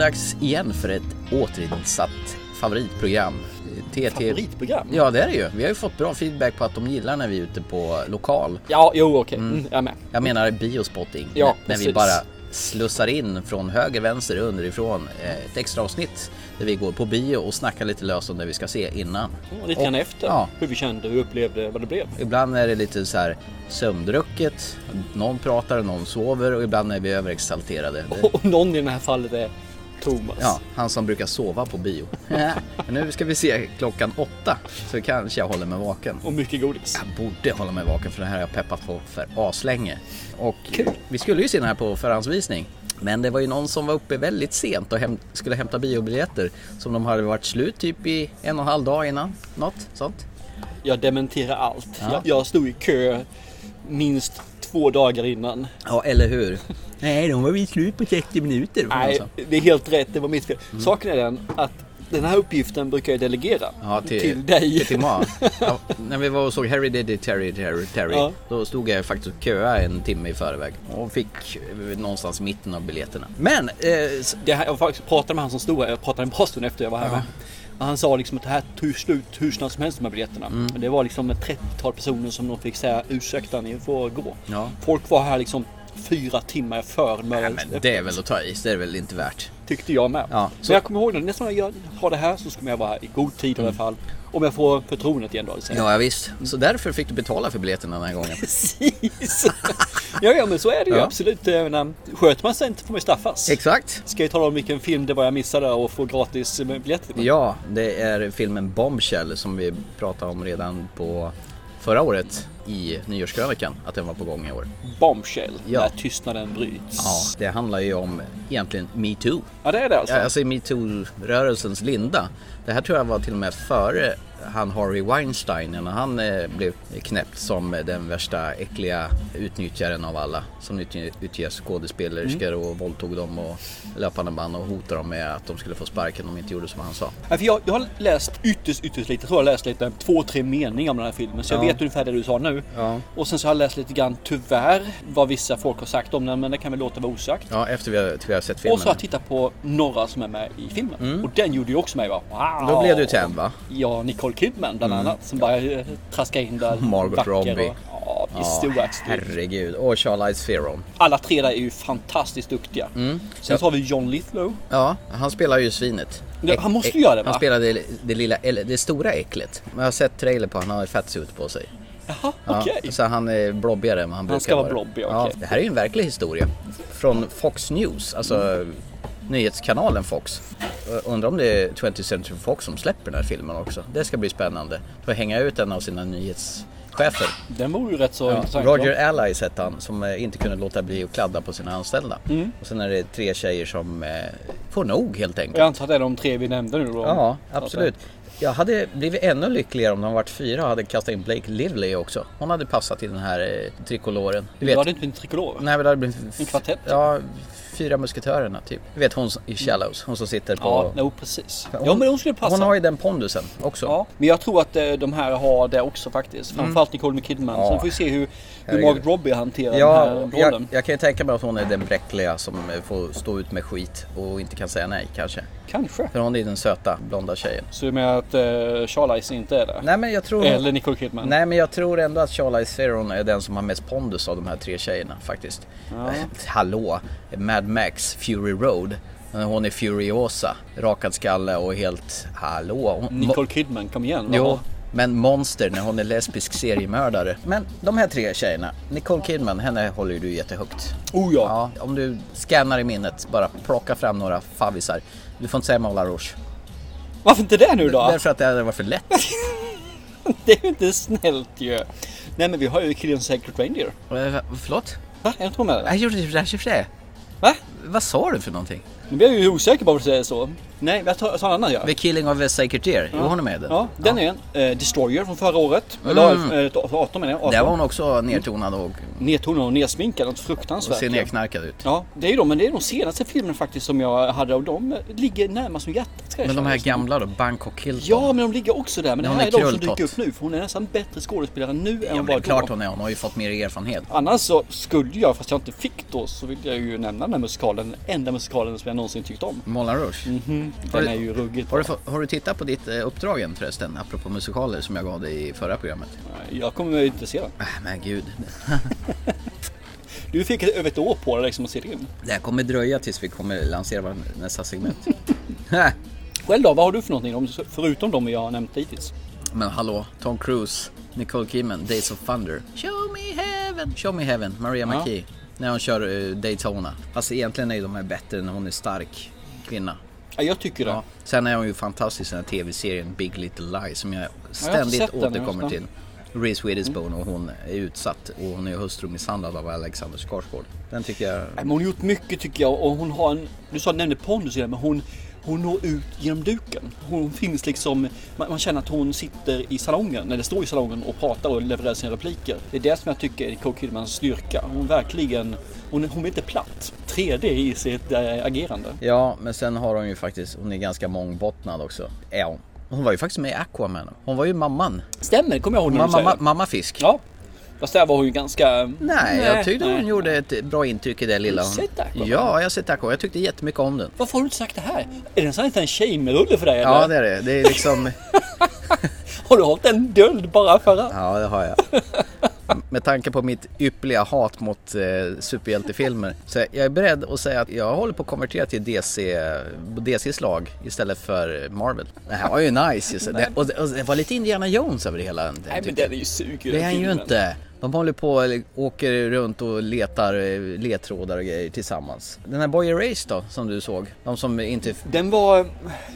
dags igen för ett återinsatt favoritprogram. TT... Favoritprogram? Ja, det är det ju. Vi har ju fått bra feedback på att de gillar när vi är ute på lokal. Ja, jo okej. Mm, jag är med. Jag menar biospotting. Ja, när, när vi precis. bara slussar in från höger, vänster, underifrån eh, ett extra avsnitt där vi går på bio och snackar lite löst om det vi ska se innan. Och lite grann Och- efter. Ja. Hur vi kände, hur vi upplevde, vad det blev. Ibland är det lite så här sömndrucket, någon pratar, någon sover och ibland är vi överexalterade. Det- Och någon i det här fallet är Thomas. Ja, han som brukar sova på bio. Nu ska vi se klockan åtta, så kanske jag håller mig vaken. Och mycket godis. Jag borde hålla mig vaken för det här har jag peppat på för aslänge. Och vi skulle ju se den här på förhandsvisning. Men det var ju någon som var uppe väldigt sent och häm- skulle hämta biobiljetter som de hade varit slut typ i en och en halv dag innan. Något sånt. Jag dementerar allt. Ja. Jag, jag stod i kö minst två dagar innan. Ja, eller hur? Nej, de var vid slut på 30 minuter. Nej, det är helt rätt. Det var mitt fel. Saken är den att den här uppgiften brukar jag delegera Ja, till, till dig. Till Ma. Ja, när vi var och såg Harry Diddy Terry Terry Terry Ja. Då stod jag faktiskt och köade en timme i förväg och fick eh, någonstans mitten av biljetterna. Men eh, här, jag faktiskt pratade med han som stod här. Jag pratade en bra stund efter jag var här med. Han sa liksom att det här tog slut hur snabbt som helst de här biljetterna. Mm. Men det var liksom ett 30-tal personer som de fick säga ursäkta ni får gå. Ja. Folk var här liksom fyra timmar för nej, men det är väl att ta i, det är väl inte värt. Tyckte jag med. Ja, så så- jag kommer ihåg det. Nästa gång jag har det här så ska jag vara här i god tid i alla fall. Om jag får förtroendet igen då. säga. Ja, ja visst. Så därför fick du betala för biljetterna den här gången. Precis! ja, ja, men så är det ju Ja. absolut. Menar, sköter man sig inte får man ju straffas. Exakt. Ska jag tala om vilken film det var jag missade och få gratis biljetter till? Ja, det är filmen Bombshell som vi pratade om redan på förra året i nyårskrönikan att den var på gång i år. Bombshell, Ja. när tystnaden bryts. Ja, det handlar ju om egentligen metoo. Ja, det är det alltså. Ja, alltså metoo-rörelsens linda. Det här tror jag var till och med före han Harvey Weinstein när han eh, blev knäppt som den värsta äckliga utnyttjaren av alla. Som utger skådespelerskor och våldtog dem och löpande band och hotade dem med att de skulle få sparken om de inte gjorde som han sa. Ja, för jag, jag har läst ytterst, ytterst lite. Jag tror jag har läst lite, två, tre meningar om den här filmen. Så jag Ja. vet ungefär det du sa nu. Ja. Och sen så har jag läst lite grann, tyvärr, vad vissa folk har sagt om den. Men det kan väl låta vara osagt. Ja, efter vi har, vi har sett filmen. Och så har jag tittat på några som är med i filmen. Och den gjorde ju också mig bara wow. Då blev du tänd va? Ja, Nicole Kidman bland annat. Som bara eh, traskade in där. Margot Robbie. Och, ja, i Ja, herregud. Och Charlize Theron. Alla tre där är ju fantastiskt duktiga. Mm. Sen så har vi John Lithgow. Ja, han spelar ju svinet. Ja, han måste ju göra det, va? Han spelar det, det lilla, det stora äcklet. Men jag har sett trailer på han har fatsuit på sig. Jaha, Ja, okej. Så han är blobbigare än vad han brukar ska vara vara. blobbig, ja, okej. Det här är ju en verklig historia. Från Fox News, alltså nyhetskanalen Fox. Jag Undrar om det är 20th Century Fox som släpper den här filmen också. Det ska bli spännande. Får hänga ut en av sina nyhetschefer. Den vore ju rätt så Ja, intressant. Roger? Allies hette han som eh, inte kunde låta bli att kladda på sina anställda. Mm. Och sen är det tre tjejer som eh, får nog helt enkelt. Jag antar att det är de tre vi nämnde nu då. Ja, absolut. Jag hade blivit ännu lyckligare om de varit fyra och hade kastat in Blake Lively också. Hon hade passat i den här eh, trikoloren. Du vet, hade inte en trikolor? nej men det hade blivit... En kvartett? Ja, fyra musketörerna typ. Du vet hon i Shallows, hon som sitter på... Ja, jo precis. Hon- ja men hon skulle passa. Hon har ju den pondusen också. Ja, men jag tror att eh, de här har det också faktiskt. Framförallt Nicole Kidman. Mm. Ja. Sen får vi se hur, hur. Margot Robbie hanterar Ja, den här jag, rollen. jag kan ju tänka mig att hon är den bräckliga som eh, får stå ut med skit och inte kan säga nej kanske. Kanske. För hon är den söta blonda tjejen. Så du menar att uh, Charlize inte är det? Nej men jag tror... Eller Nicole Kidman? Nej men jag tror ändå att Charlize Theron är den som har mest pondus av de här tre tjejerna faktiskt. Ja. Eh, Hallå! Mad Max, Fury Road. Eh, Hon är Furiosa, rakad skalle och helt... Hallå! Hon, Nicole Kidman, kom igen. Jo, men monster när hon är lesbisk seriemördare. Men de här tre tjejerna, Nicole Kidman, henne håller ju du jättehögt. Oh ja. Ja, om du scannar i minnet, bara plocka fram några favvisar. Du får inte säga Moulin Rouge. Varför inte det nu då? Därför att det hade varit för lätt. Det är ju inte snällt ju. Nej men vi har ju Killian Sacred Reindeer. Eh, Förlåt? Va? Är jag inte med det? Jag gjorde det. Va? Vad sa du för någonting? Nu blir jag ju osäker på vad du säger så. Nej, jag tar, jag tar en annan ja. The Killing of a Sacred Deer, jo hon är med i den. Ja, den är en. Eh, Destroyer från förra året. Mm. Eller eh, 18 menar jag. 18. Där var hon också nedtonad och, Nedtonad och nedsminkad. Något och fruktansvärt. ser ja. nedknarkad ut. Ja, det är ju de, men det är de senaste filmerna faktiskt som jag hade och de ligger närmast som hjärtat Men de här gamla då, Bangkok Hilton? Ja, men de ligger också där. Men det Hon här är är de som dyker upp nu. För hon är nästan bättre skådespelare nu än Ja, vad det är var klart då. hon är, hon har ju fått mer erfarenhet. Annars så skulle jag, fast jag inte fick då, så vill jag ju nämna den här musikalen. Den enda musikalen som jag någonsin tyckt om. Moulin Rouge. Mhm, Har Den du- är ju ruggigt Har, du, har du tittat på ditt eh, uppdrag än förresten, apropå musikaler som jag gav dig i förra programmet? Jag kommer inte se den. Äh, men gud. Du fick över ett år på dig liksom att se in. Det här kommer dröja tills vi kommer lansera nästa segment. Själv då, vad har du för någonting om- förutom de jag har nämnt hittills? men hallå, Tom Cruise, Nicole Kidman, Days of Thunder. Show me heaven. Show me heaven, Maria Ja. McKee. När hon kör eh, Daytona. Alltså egentligen är de här bättre när hon är stark kvinna. Ja, jag tycker det. Ja. Sen är hon ju fantastisk i den här tv-serien Big Little Lies som jag ständigt den, återkommer till. Reese Witherspoon och hon är utsatt och hon är hustrumisshandlad av Alexander Skarsgård. Den tycker jag... Men hon har gjort mycket tycker jag och hon har en, du sa nämnde pondus men hon, hon når ut genom duken. Hon finns liksom, man, man känner att hon sitter i salongen, eller står i salongen och pratar och levererar sina repliker. Det är det som jag tycker är Nicole Kidmans styrka. Hon verkligen, hon, hon är inte platt. 3D i sitt äh, agerande. Ja, men sen har hon ju faktiskt, hon är ganska mångbottnad också. Är hon. Hon var ju faktiskt med i Aquaman. Hon var ju mamman. Stämmer, kommer jag ihåg när du säger. mamma fisk. Ja. Fast där var hon ju ganska... Nej, jag tyckte nej. hon gjorde ett bra intryck i det lilla. Har du sett Aquaman? Ja, jag har sett Aquaman. Jag tyckte jättemycket om den. Varför har du inte sagt det här? Är det en sån här shame-rulle för dig Ja, eller? det är det. Det är liksom... Har du hållit den döld bara för att? Ja, det har jag. Med tanke på mitt ypperliga hat mot eh, superhjältefilmer. Så jag är beredd att säga att jag håller på att konvertera till DC, DCs lag istället för Marvel. Det här var ju nice. Just. Det, och, det, och det var lite Indiana Jones över det hela. den, Nej men den är ju sugig Det är han ju inte. De håller på och åker runt och letar eh, ledtrådar och grejer tillsammans. Den här Boy Erased då, som du såg. De som inte... Den var,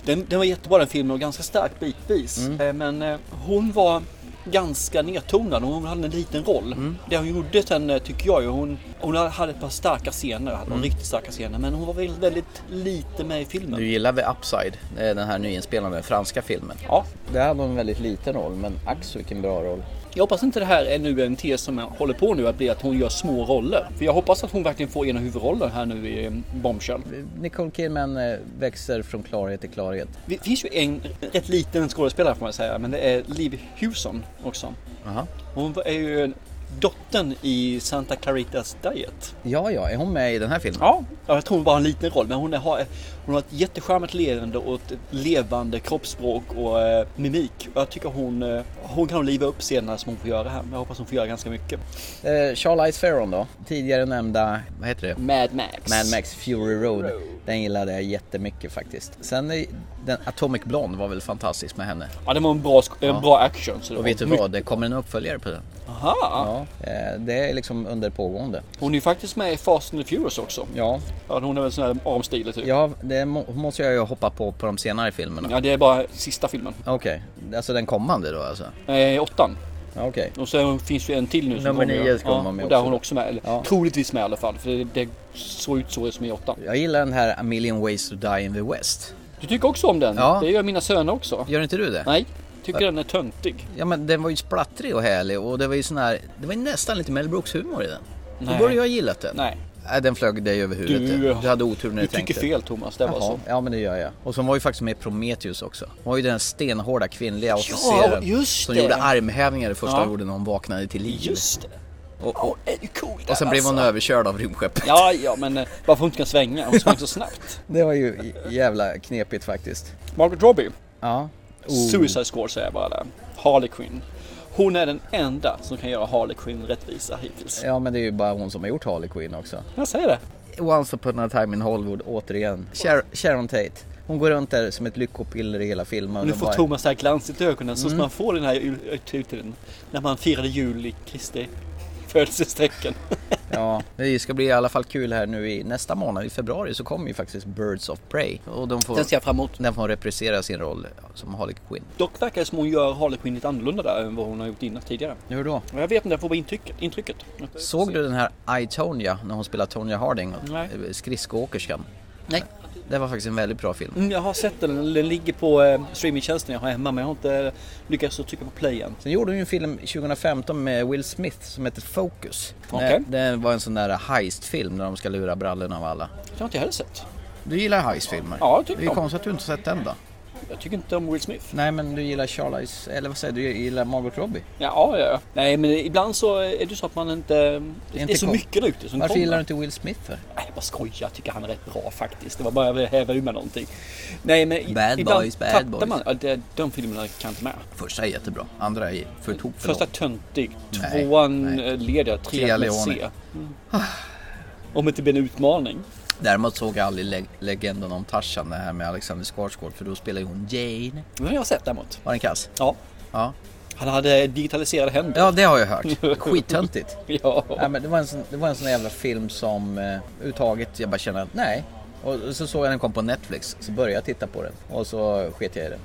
den, den var jättebra den filmen och ganska stark bitvis. Mm. Eh, Men eh, hon var ganska nedtonad och hon hade en liten roll. Mm. Det hon gjorde sen tycker jag ju, hon, hon hade ett par starka scener, hade Mm. riktigt starka scener. Men hon var väldigt, väldigt lite med i filmen. Du gillar The Upside, den här nyinspelade franska filmen. Ja, Där hade hon en väldigt liten roll, men ack så vilken bra roll. Jag hoppas inte det här är nu en tes som jag håller på nu att bli att hon gör små roller. För jag hoppas att hon verkligen får en av huvudrollen här nu i eh, Bombshell. Nicole Kidman eh, växer från klarhet till klarhet. Det finns ju en rätt liten skådespelare får man säga, men det är Liv Hewson också. Aha. Hon är ju dottern i Santa Claritas Diet. Ja, ja, är hon med i den här filmen? Ja, jag tror hon bara har en liten roll, men hon har, hon har ett jättecharmigt leende och ett levande kroppsspråk och eh, mimik. Och jag tycker hon, eh, hon kan liva upp scenerna som hon får göra här. Men jag hoppas hon får göra ganska mycket. Eh, Charlize Theron då, tidigare nämnda, vad heter det? Mad Max. Mad Max Fury Road. Road. Den gillade jag jättemycket faktiskt. Sen är den Atomic Blonde var väl fantastisk med henne. Ja, det var en bra, en Ja. bra action. Så det Och vet du mycket- vad, det kommer en uppföljare på den. Aha! Ja, det är liksom under pågående. Hon är ju faktiskt med i Fast and the Furious också. Ja, Ja, hon är väl sån här armstil typ. ja det må, måste jag ju hoppa på på de senare filmerna. Ja, det är bara sista filmen. Okej, alltså den kommande då alltså? Eh, åttan. Okej. Och så finns ju en till nu som Nummer kommer. nio ska ja, vara med och där är också. hon också med. Eller, Ja. Troligtvis med i alla fall. För det, det såg ut så som i åttan. Jag gillar den här A Million Ways to Die in the West. Du tycker också om den? Ja. Det gör mina söner också. Gör inte du det? Nej, tycker den är töntig. Ja men den var ju splattrig och härlig och det var ju sån här, det var ju nästan lite Mel Brooks humor i den. Då Nej. borde jag ha gillat den. Nej, Nej, den flög dig över huvudet. Du- du hade otur när du du tänkte. tycker fel Thomas. Det var Jaha, så. ja men det gör jag. Och så var ju faktiskt med Prometheus också. Hon var ju den stenhårda kvinnliga officeren. just som det. gjorde armhävningar det första Ja. hon gjorde när hon vaknade till liv. Just det. Och, och, ju coolt och sen blev hon alltså. överkörd av rymdskeppet. Ja, ja, men eh, varför hon inte kan svänga? Hon sprang så snabbt. Det var ju jävla knepigt faktiskt. Margaret Robbie. Ja. Oh. Suicide Squad säger jag bara där. Harley Quinn. Hon är den enda som kan göra Harley Quinn rättvisa hittills. Ja men det är ju bara hon som har gjort Harley Quinn också. Jag säger det. Once upon a time in Hollywood återigen. Shar- Sharon Tate. Hon går runt där som ett lyckopiller i hela filmen. Nu får bara- Thomas så här glansigt i ögonen så Mm. som man får den här titeln när man firade jul i Kristi födelsesträcken. Ja, det ska bli i alla fall kul här nu i nästa månad i februari så kommer ju faktiskt Birds of Prey. Och de får, Den ser jag fram emot. den får reprisera sin roll som Harley Quinn. Dock verkar det som hon gör Harley Quinn lite annorlunda där än vad hon har gjort innan tidigare. Hur då? Jag vet inte, jag får bara intrycket. intrycket. Såg du den här I, Tonya när hon spelar Tonya Harding? Nej. Skridskoåkerskan. Nej. Det var faktiskt en väldigt bra film. Mm, jag har sett den, den ligger på eh, streamingtjänsten jag har hemma men jag har inte lyckats att trycka på play än. Sen gjorde hon ju en film 2015 med Will Smith som heter Focus. Okej. Det, det var en sån där heist-film där de ska lura brallorna av alla. Det har inte jag heller sett. Du gillar heist-filmer? Ja, tycker Det är ju konstigt att du inte sett den då. Jag tycker inte om Will Smith. Nej men du gillar Charlize, eller vad säger du, du gillar Margot Robbie? Ja, ja, ja. Nej, men ibland så är det så att man inte... Det är, inte så kom- mycket där ute som Varför kommer. gillar du inte Will Smith för? Nej, jag bara skojar. Jag tycker han är rätt bra faktiskt. Det var bara ville häva ur med någonting. Nej, men Bad ibland boys, bad boys. man... Ja, det, de filmerna kan inte med. Första är jättebra, andra är för tok för Första töntig, tvåan leder jag, Trea trean med. C. Mm. Om det inte blir en utmaning. Däremot såg jag aldrig leg- legenden om Tarzan, det här med Alexander Skarsgård, för då spelar ju hon Jane. Det har jag sett däremot. Var den kass? Ja. Ja. Han hade digitaliserade händer. Ja, det har jag hört. Skittöntigt. Ja. Nej, men det, var en sån, det var en sån jävla film som överhuvudtaget jag bara kände att nej. Och så såg jag den kom på Netflix, så började jag titta på den och så sket jag i den.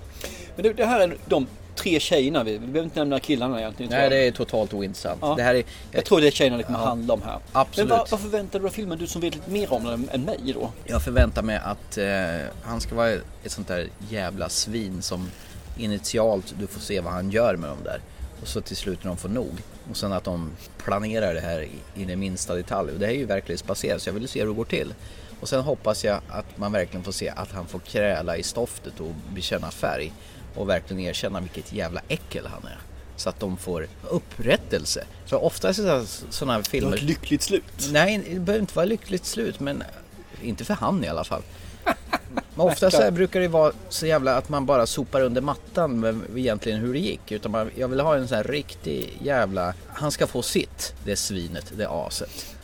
Men det, det här är de tre tjejerna. Vi, vi behöver inte nämna killarna egentligen. Nej, jag. det är totalt ointressant. Ja. Det här är... Jag tror det är tjejerna det kommer Ja. handla om här. Absolut. Men vad, vad förväntar du dig av filmen? Du som vet lite mer om den än mig då? Jag förväntar mig att eh, han ska vara ett sånt där jävla svin som initialt du får se vad han gör med dem där. Och så till slut när de får nog. Och sen att de planerar det här i, i den minsta detalj. Och det här är ju verklighetsbaserat så jag vill se hur det går till. Och sen hoppas jag att man verkligen får se att han får kräla i stoftet och bekänna färg. Och verkligen erkänna vilket jävla äckel han är. Så att de får upprättelse. För oftast är sådana här Det filmer... var ett lyckligt slut. Nej, det behöver inte vara lyckligt slut men inte för han i alla fall. Men ofta så brukar det vara så jävla att man bara sopar under mattan med egentligen hur det gick. Utan man, jag vill ha en sån här riktig jävla... Han ska få sitt, det svinet, det aset.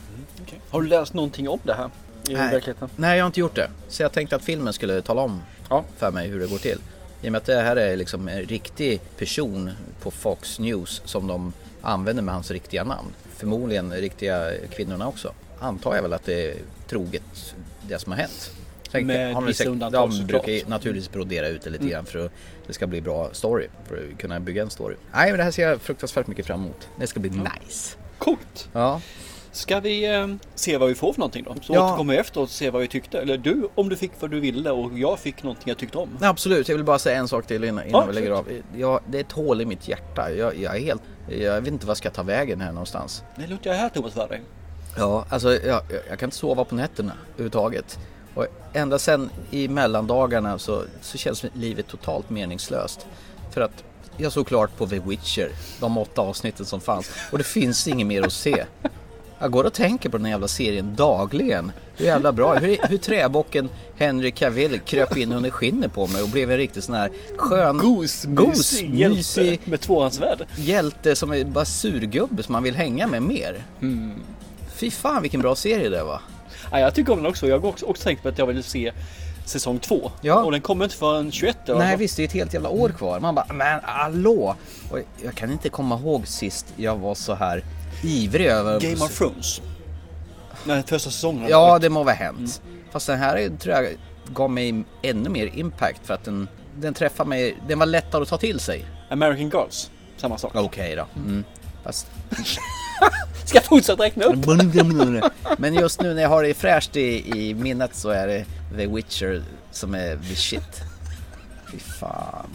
Okej. Har du läst någonting om det här? I Nej. verkligheten? Nej, jag har inte gjort det. Så jag tänkte att filmen skulle tala om Ja. för mig hur det går till. I och med att det här är liksom en riktig person på Fox News som de använder med hans riktiga namn. Förmodligen riktiga kvinnorna också. Antar jag väl att det är troget det som har hänt. Sen Med har vissa undantag, De brukar ju naturligtvis brodera ut det lite grann för att det ska bli bra story. För att kunna bygga en story. Nej men det här ser jag fruktansvärt mycket fram emot. Det ska bli nice. Coolt! Ja. Ska vi eh, se vad vi får för någonting då? Så Ja. återkommer vi efteråt och se vad vi tyckte. Eller du om du fick vad du ville och jag fick någonting jag tyckte om. Nej, absolut, jag vill bara säga en sak till innan, innan Ja, vi lägger av. Jag, det är ett hål i mitt hjärta. Jag, jag är helt... Jag vet inte vad jag ska ta vägen här någonstans. Det låter jag här Thomas för dig. Ja, alltså jag, jag, jag kan inte sova på nätterna överhuvudtaget. Och ända sen i mellandagarna så, så känns livet totalt meningslöst. För att jag såg klart på The Witcher, de åtta avsnitten som fanns. Och det finns inget mer att se. Jag går och tänker på den här jävla serien dagligen. Hur jävla bra, hur, hur träbocken Henry Cavill kröp in under skinnet på mig och blev en riktig sån här skön Gos, gos mysig mysig hjälte med tvåhandsvärd. hjälte som är bara surgubbe som man vill hänga med mer. Fy fan vilken bra serie det var. Ja, jag tycker om den också. Jag har också, också tänkt på att jag vill se säsong två. Ja. Och den kommer inte förrän 21 eller Nej vad? visst, det är ett helt jävla år kvar. Man bara, men hallå! Och jag kan inte komma ihåg sist jag var så här ivrig över... Game of Thrones. Nej, första säsongen. Ja, det må vara hänt. Fast den här är- tror jag gav mig ännu mer impact för att den, den träffar mig, den var lättare att ta till sig. American Girls. Samma sak. Okej då. Mm. Fast... Ska jag fortsätta räkna upp? Men just nu när jag har det fräscht i, i minnet så är det The Witcher som är the shit. Fy fan.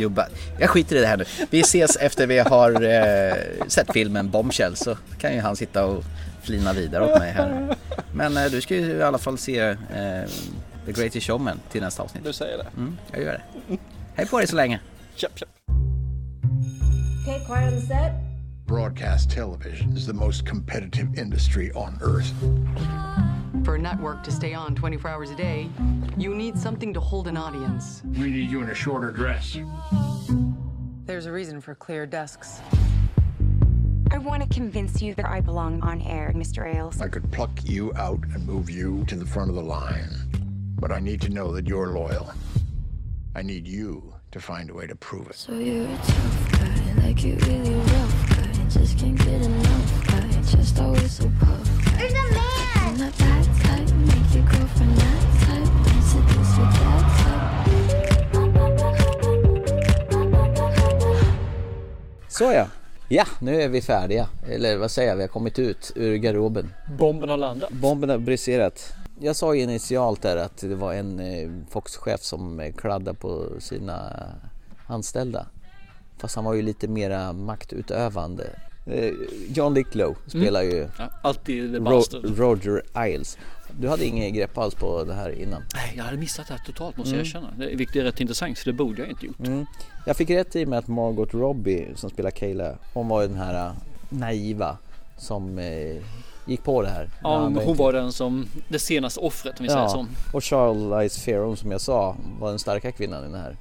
Jobba. Jag skiter i det här nu. Vi ses efter vi har eh, sett filmen Bombshell så kan ju han sitta och flina vidare åt mig här. Men eh, du ska ju i alla fall se eh, The Greatest Showman till nästa avsnitt. Du säger det. Mm, jag gör det. Hej på dig så länge. Köp, köp. Okay, quiet on the set. Broadcast television is the most competitive industry on earth. For a network to stay on 24 hours a day, you need something to hold an audience. We need you in a shorter dress. There's a reason for clear desks. I want to convince you that I belong on air, Mr. Ailes. I could pluck you out and move you to the front of the line. But I need to know that you're loyal. I need you to find a way to prove it. So you're a tough guy, like you really rough guy. Just can't get enough guy, just always so puff. There's a man! Såja. Ja, nu är vi färdiga. Eller vad säger jag, vi har kommit ut ur garderoben. Bomben har landat. Bomben har briserat. Jag sa ju initialt där att det var en eh, Fox-chef som eh, kladdade på sina anställda. Fast han var ju lite mera maktutövande John Dicklow spelar ju Ja, alltid Ro-. Roger Iles. Du hade inget grepp alls på det här innan. Nej, jag hade missat det här totalt måste Mm. jag erkänna. Det- Vilket är rätt intressant för det borde jag inte gjort. Jag fick rätt i med att Margot Robbie som spelar Kayla, hon var ju den här äh, naiva som eh, gick på det här. Ja, hon var den som, det senaste offret om vi säger så. och Charlize Theron som jag sa var den starka kvinnan i den här.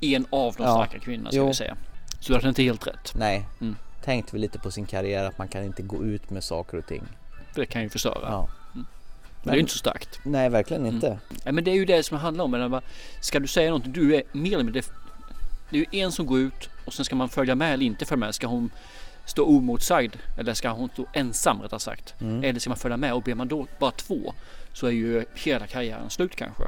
En av de Ja. starka kvinnorna ska Jo. vi säga. Så du hade inte helt rätt. Nej, Mm. Tänkte väl lite på sin karriär att man kan inte gå ut med saker och ting. För det kan ju förstöra. Ja. Men det är ju inte så starkt. Nej, verkligen Mm. inte. Nej, men det är ju det som det handlar om. Men Ska du säga någonting, du är mer eller mindre... Det är ju en som går ut och sen ska man följa med eller inte följa med. Ska hon stå omotsagd eller ska hon stå ensam rättare sagt? Mm. Eller ska man följa med och blir man då bara två så är ju hela karriären slut kanske.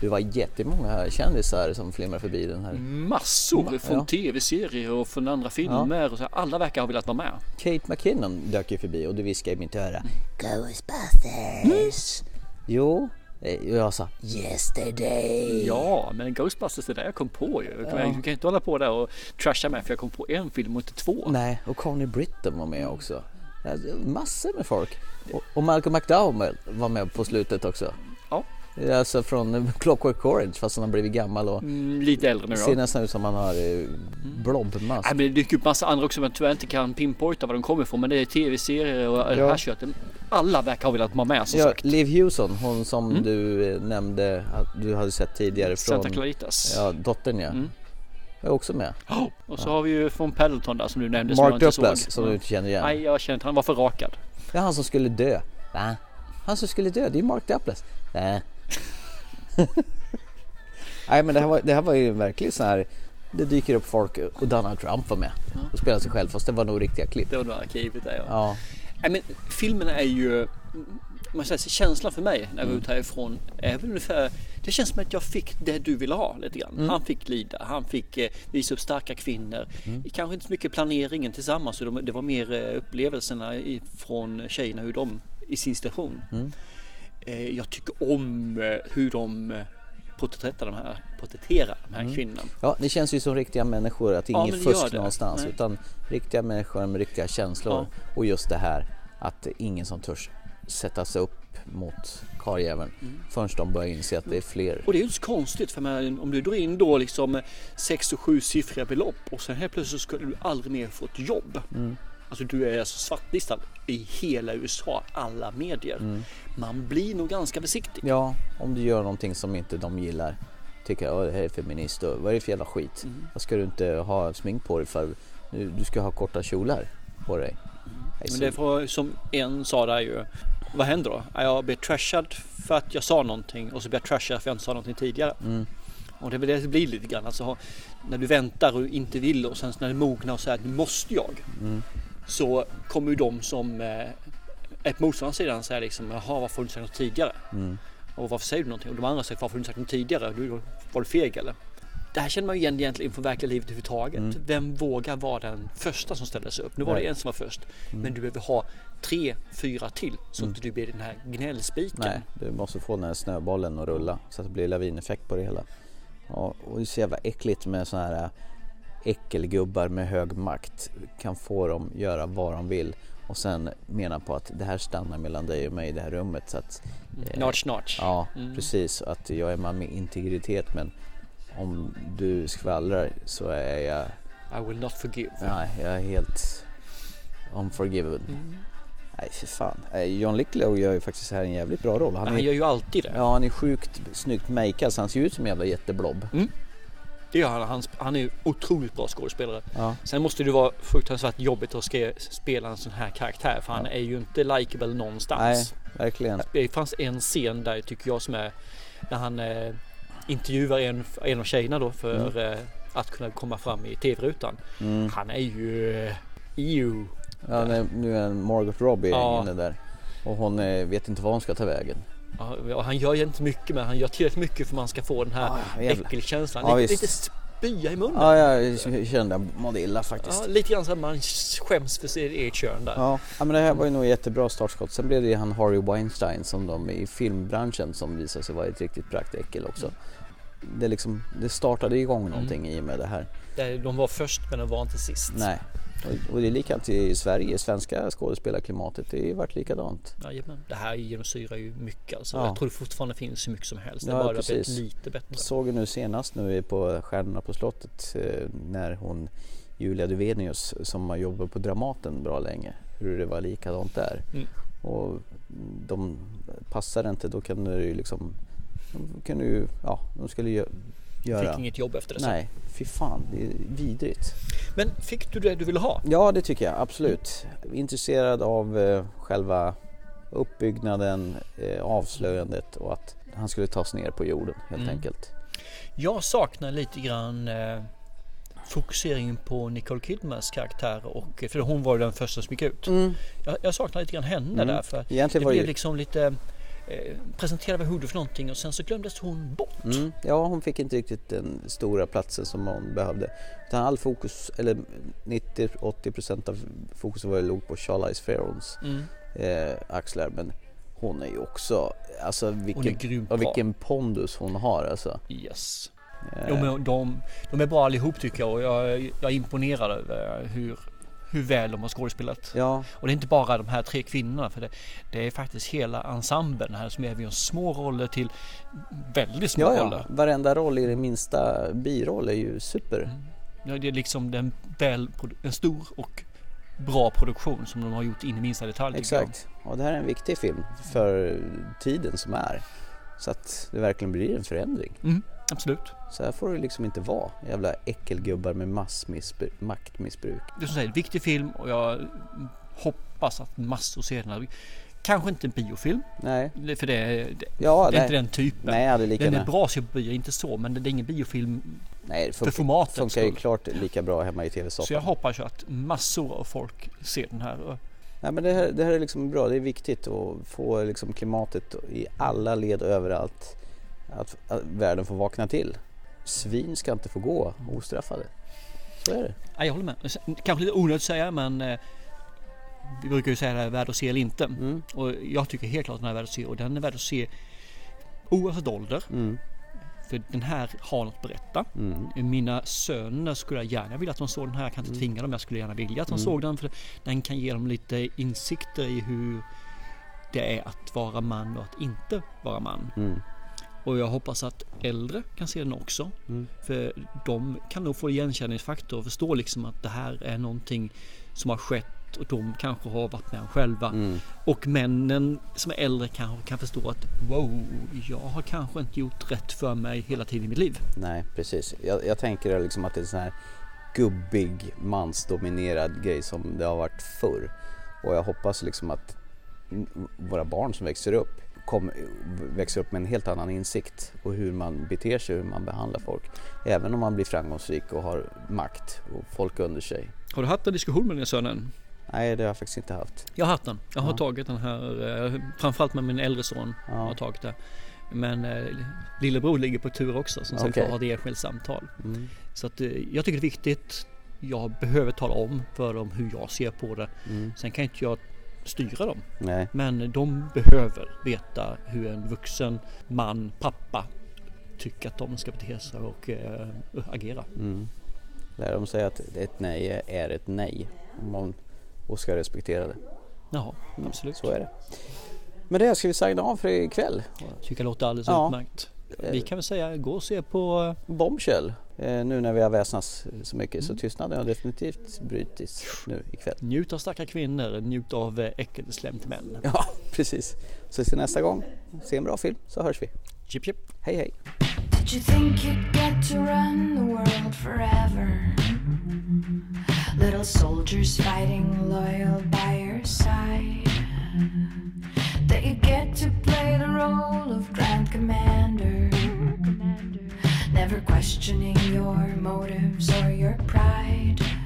Det var jättemånga kändisar som flimrade förbi den här. Massor Ma- från ja. tv-serier och från andra filmer. Och så här. Alla verkar ha velat vara med. Kate McKinnon dök ju förbi och du viskade i mitt öra. Ghostbusters. Jo, eh, och jag sa yesterday. Ja, men Ghostbusters det där jag kom på ju. Jag kan, kan inte hålla på där och trasha med för jag kom på en film och inte två. Nej, och Connie Britton var med också. Ja, Massor med folk. Och Malcolm McDowell var med på slutet också. Ja. Alltså från Clockwork Orange fast han har blivit gammal och Mm, lite äldre nu ser då. nästan ut som han har eh, blobmask. Nej, men det dyker upp massa andra också men tyvärr inte kan pinpointa var de kommer ifrån. Men det är tv-serier och det Ja. här köttet. Alla verkar ha velat vara med som Ja, sagt. Liv Hewson, hon som du eh, nämnde att du hade sett tidigare från Santa Claritas. ja, dottern ja. Mm. är också med. Oh, och så har vi ju från Pendleton där som du nämnde som jag Mark inte Duplass såg. som du inte känner igen. Nej, jag känner inte han var för rakad. Det är han som skulle dö. Va? Han som skulle dö, det är Mark Duplass. Nej. Nej men det här, var, det här var ju verkligen så här. Det dyker upp folk och Donald Trump var med och spelar sig själv fast det var nog riktiga klipp. Det var nog arkivet där ja. Ja, Nej, men filmen är ju, man säger, känslan för mig när jag var ute härifrån är väl ungefär, det känns som att jag fick det du ville ha lite grann. Han fick lida, han fick eh, visa upp starka kvinnor. Kanske inte så mycket planeringen tillsammans, det var mer eh, upplevelserna i, från tjejerna, hur de i sin situation. Eh, jag tycker om eh, hur de eh, porträtterar de här, porträtterar de här kvinnorna. ja det känns ju som riktiga människor att Ja, inget det fusk det. någonstans Nej. utan riktiga människor med riktiga känslor och just det här att ingen som törs sätta sig upp mot karljäveln förrän de börjar inse att det är fler. Och det är ju inte så konstigt för man, om du drar in då liksom sex och sju siffriga belopp och sen helt plötsligt så skulle du aldrig mer få ett jobb. Alltså du är alltså svartlistad i hela USA, alla medier. Man blir nog ganska försiktig. Ja, om du gör någonting som inte de gillar. Tycker att det här är feminist och vad är det för jävla skit? Vad ska du inte ha smink på dig för? Du, du ska ha korta kjolar på dig. Nej, Men det får, som en sa där ju, vad händer då? Ja, Jag blir trashad för att jag sa någonting och så blir jag trashad för att jag inte sa någonting tidigare. Och det är väl det det blir lite grann. Alltså, när du väntar och inte vill och sen när du mognar och säger att nu måste jag. Så kommer ju de som eh, är på motståndarsidan säga liksom jaha varför har du inte sagt något tidigare? Och varför säger du någonting? Och de andra säger varför har du inte sagt något tidigare? Du, var du feg eller? Det här känner man ju igen egentligen inför verkliga livet överhuvudtaget. Vem vågar vara den första som ställer sig upp? Nu var det en som var först. Men du behöver ha tre, fyra till så inte du blir den här gnällspiken. Nej, du måste få den här snöbollen att rulla så att det blir lavineffekt på det hela. Ja, och det är så jävla äckligt med såna här äh, äckelgubbar med hög makt. Kan få dem göra vad de vill och sen mena på att det här stannar mellan dig och mig i det här rummet. Så att, eh, Notch notch. Ja, precis. Att jag är man med integritet men om du skvallrar så är jag, I will not forgive. nej, jag är helt unforgiven. Nej, för fan. John Lithgow gör ju faktiskt här en jävligt bra roll. Han Han är, gör ju alltid det. Ja, han är sjukt snyggt makead så han ser ut som en jävla jätteblob. Det gör han. Han, är otroligt bra skådespelare. Ja. Sen måste det vara fruktansvärt jobbigt att spela en sån här karaktär för han är ju inte likeable Nej, någonstans. verkligen. Det fanns en scen där tycker jag som är när han eh, intervjuar en, en av tjejerna då för Mm. eh, att kunna komma fram i tv-rutan. Han är ju eh, EU. Ja, nu- är Margot Robbie Ja. inne där. Och hon eh, vet inte var hon ska ta vägen. Ja, han gör ju inte mycket men han gör tillräckligt mycket för att man ska få den här Ah, äckelkänslan. Ja, lite, lite spya i munnen. Ja, jag kände jag mådde illa faktiskt. Ja, lite grann så att man skäms för sitt eget kön där. Ja, ja men det här var ju nog jättebra startskott. Sen blev det ju han Harry Weinstein som de i filmbranschen som visade sig vara ett riktigt praktäckel också. Det, liksom, det startade igång någonting i och med det här. De var först men de var inte sist. Nej. Och, och det är likadant i Sverige, svenska skådespelarklimatet, det har ju varit likadant. Jajamän. Det här genomsyrar ju mycket alltså. Ja. Jag tror det fortfarande finns hur mycket som helst. Det Ja, bara blivit lite bättre. Jag såg ju nu senast nu på Stjärnorna på slottet eh, när hon Julia Duvenius som har jobbat på Dramaten bra länge, hur det var likadant där. Mm. Och de passar inte, då kan du ju liksom, de kan ju, ja, de skulle ju göra. Fick inget jobb efter det sen. Nej, fy fan, det är vidrigt. Men fick du det du ville ha? Ja, det tycker jag absolut. Intresserad av eh, själva uppbyggnaden, eh, avslöjandet och att han skulle tas ner på jorden helt Mm. enkelt. Jag saknar lite grann eh, fokuseringen på Nicole Kidmans karaktär och för hon var den första som gick ut. Jag, jag saknar lite grann henne Mm. där för Egentligen det blev ju- liksom lite presenterade vad Hudo för någonting och sen så glömdes hon bort. Mm. Ja, hon fick inte riktigt den stora platsen som hon behövde. Utan all fokus, eller 90-80% av fokuset var låg på Charlize Therons Mm. eh, axlar. Men hon är ju också, alltså vilken, bra. vilken pondus hon har alltså. Yes. Eh, Jo, men de, de är bra allihop tycker jag och jag, jag är imponerad över hur, hur väl de har skådespelat. Ja, Och det är inte bara de här tre kvinnorna för det, det är faktiskt hela ensemblen här som även gör små roller till väldigt små ja, ja. roller. varenda roll i den minsta biroll är ju super. Ja, det är liksom den väl, en stor och bra produktion som de har gjort in i minsta detalj. Exakt. Och det här är en viktig film för tiden som är. Så att det verkligen blir en förändring. Mm, absolut. Så här får det liksom inte vara. Jävla äckelgubbar med massmissbruk, maktmissbruk. Det är som säger, viktig film och jag hoppas att massor ser den här. Kanske inte en biofilm, Nej. det- för det, är- det, Ja, det är nej. inte den typen. Nej, jag hade lika den är gärna- bra se på bio, inte så, men det är ingen biofilm Nej, det för funkar, formatet. funkar ju klart lika bra hemma i Så jag tv-soffan. hoppas ju att massor av folk ser den här. Nej, men det här, det här är liksom bra. Det är viktigt att få liksom klimatet i alla led överallt. Att, att världen får vakna till. Svin ska inte få gå ostraffade. Så är det. Ja, jag håller med. Kanske lite onödigt att säga men eh, vi brukar ju säga det här värd att se eller inte. Mm. Och jag tycker helt klart att den är värd att se och den är värd att se oavsett ålder. Mm. För den här har något att berätta. Mm. Mina söner skulle jag gärna vilja att de såg den här. Jag kan inte tvinga dem. Jag skulle gärna vilja att de Mm. såg den. För den kan ge dem lite insikter i hur det är att vara man och att inte vara man. Och jag hoppas att äldre kan se den också. Mm. För de kan nog få igenkänningsfaktor och förstå liksom att det här är någonting som har skett och de kanske har varit med själva. Mm. Och männen som är äldre kanske kan förstå att wow, jag har kanske inte gjort rätt för mig hela tiden i mitt liv. Nej, precis. Jag, jag tänker liksom att det är en sån här gubbig, mansdominerad grej som det har varit förr. Och jag hoppas liksom att våra barn som växer upp kom, växer upp med en helt annan insikt och hur man beter sig, hur man behandlar folk. Även om man blir framgångsrik och har makt och folk under sig. Har du haft en diskussion med dina söner än? Nej, det har jag faktiskt inte haft. Jag har haft den. Jag har Ja. tagit den här, eh, framförallt med min äldre son. Ja. Har jag tagit det. Men eh, lillebror ligger på tur också som sagt Okej. får ha ett enskilt samtal. Mm. Så att eh, jag tycker det är viktigt. Jag behöver tala om för dem hur jag ser på det. Mm. Sen kan inte jag styra dem. Nej. Men de behöver veta hur en vuxen man, pappa, tycker att de ska bete sig och eh, agera. Mm. Lär dem säga att ett nej är ett nej. Och man och ska respektera det. Jaha, absolut. Så är det. Men det ska vi signa av för ikväll. Tycker jag låter alldeles Ja. utmärkt. Vi kan väl säga gå och se på Bombshell. Eh, nu när vi har väsnats så mycket Mm. så tystnaden har definitivt brutits nu ikväll. njut av starka kvinnor, njut av eh, äckelslämt män. Ja, precis. Så till nästa gång, se en bra film så hörs vi. Chip chip. Hej hej! Did you think you'd get to run the world forever? Little soldiers fighting loyal by your side. That you get to play the role questioning your motives or your pride.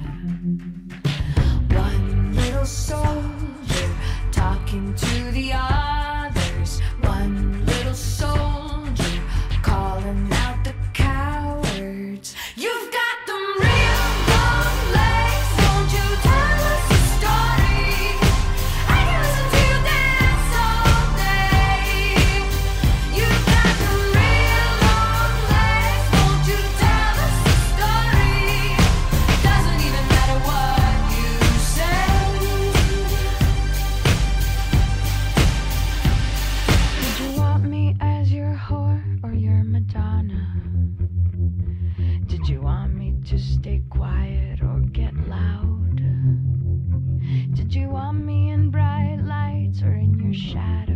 Did you want me to stay quiet or get loud? Did you want me in bright lights or in your shadow?